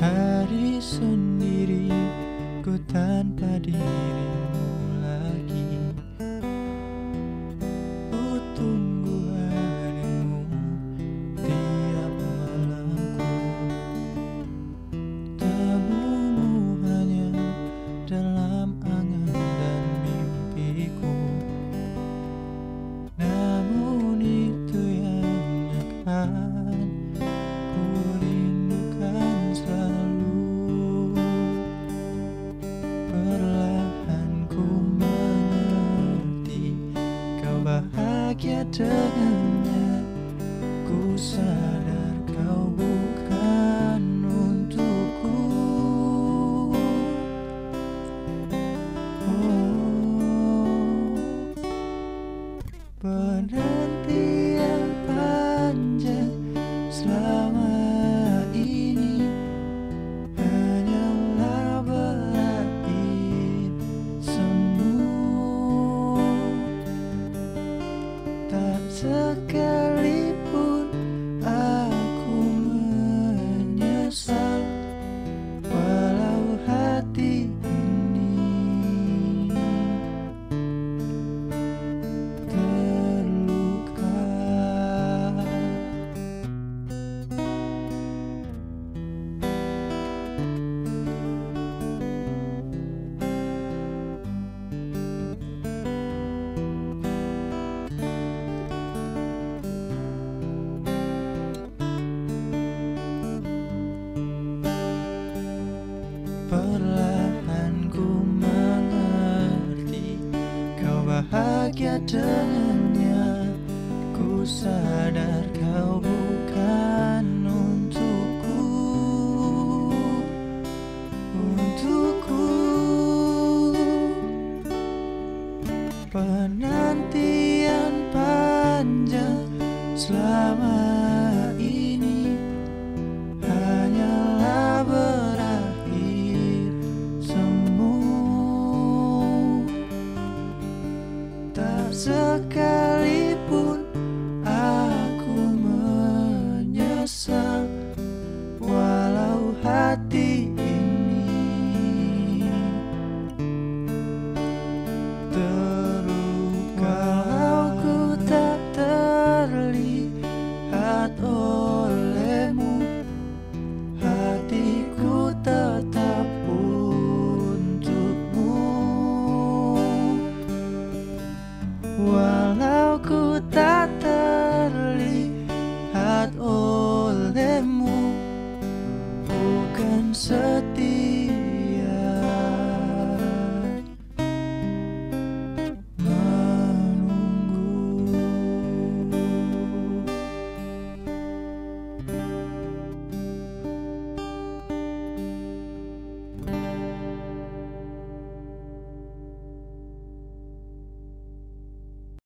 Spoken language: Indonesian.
hari sendiri ku tanpa dirimu dengannya Ku sadar kau bukan untukku. Oh, Penantian sekalipun bahagia dengannya. Ku sadar kau bukan untukku. Untukku. Penantian panjang selama sekalipun aku menyesal Walau hati ini terluka Walau ku tak terlihat. Olehmu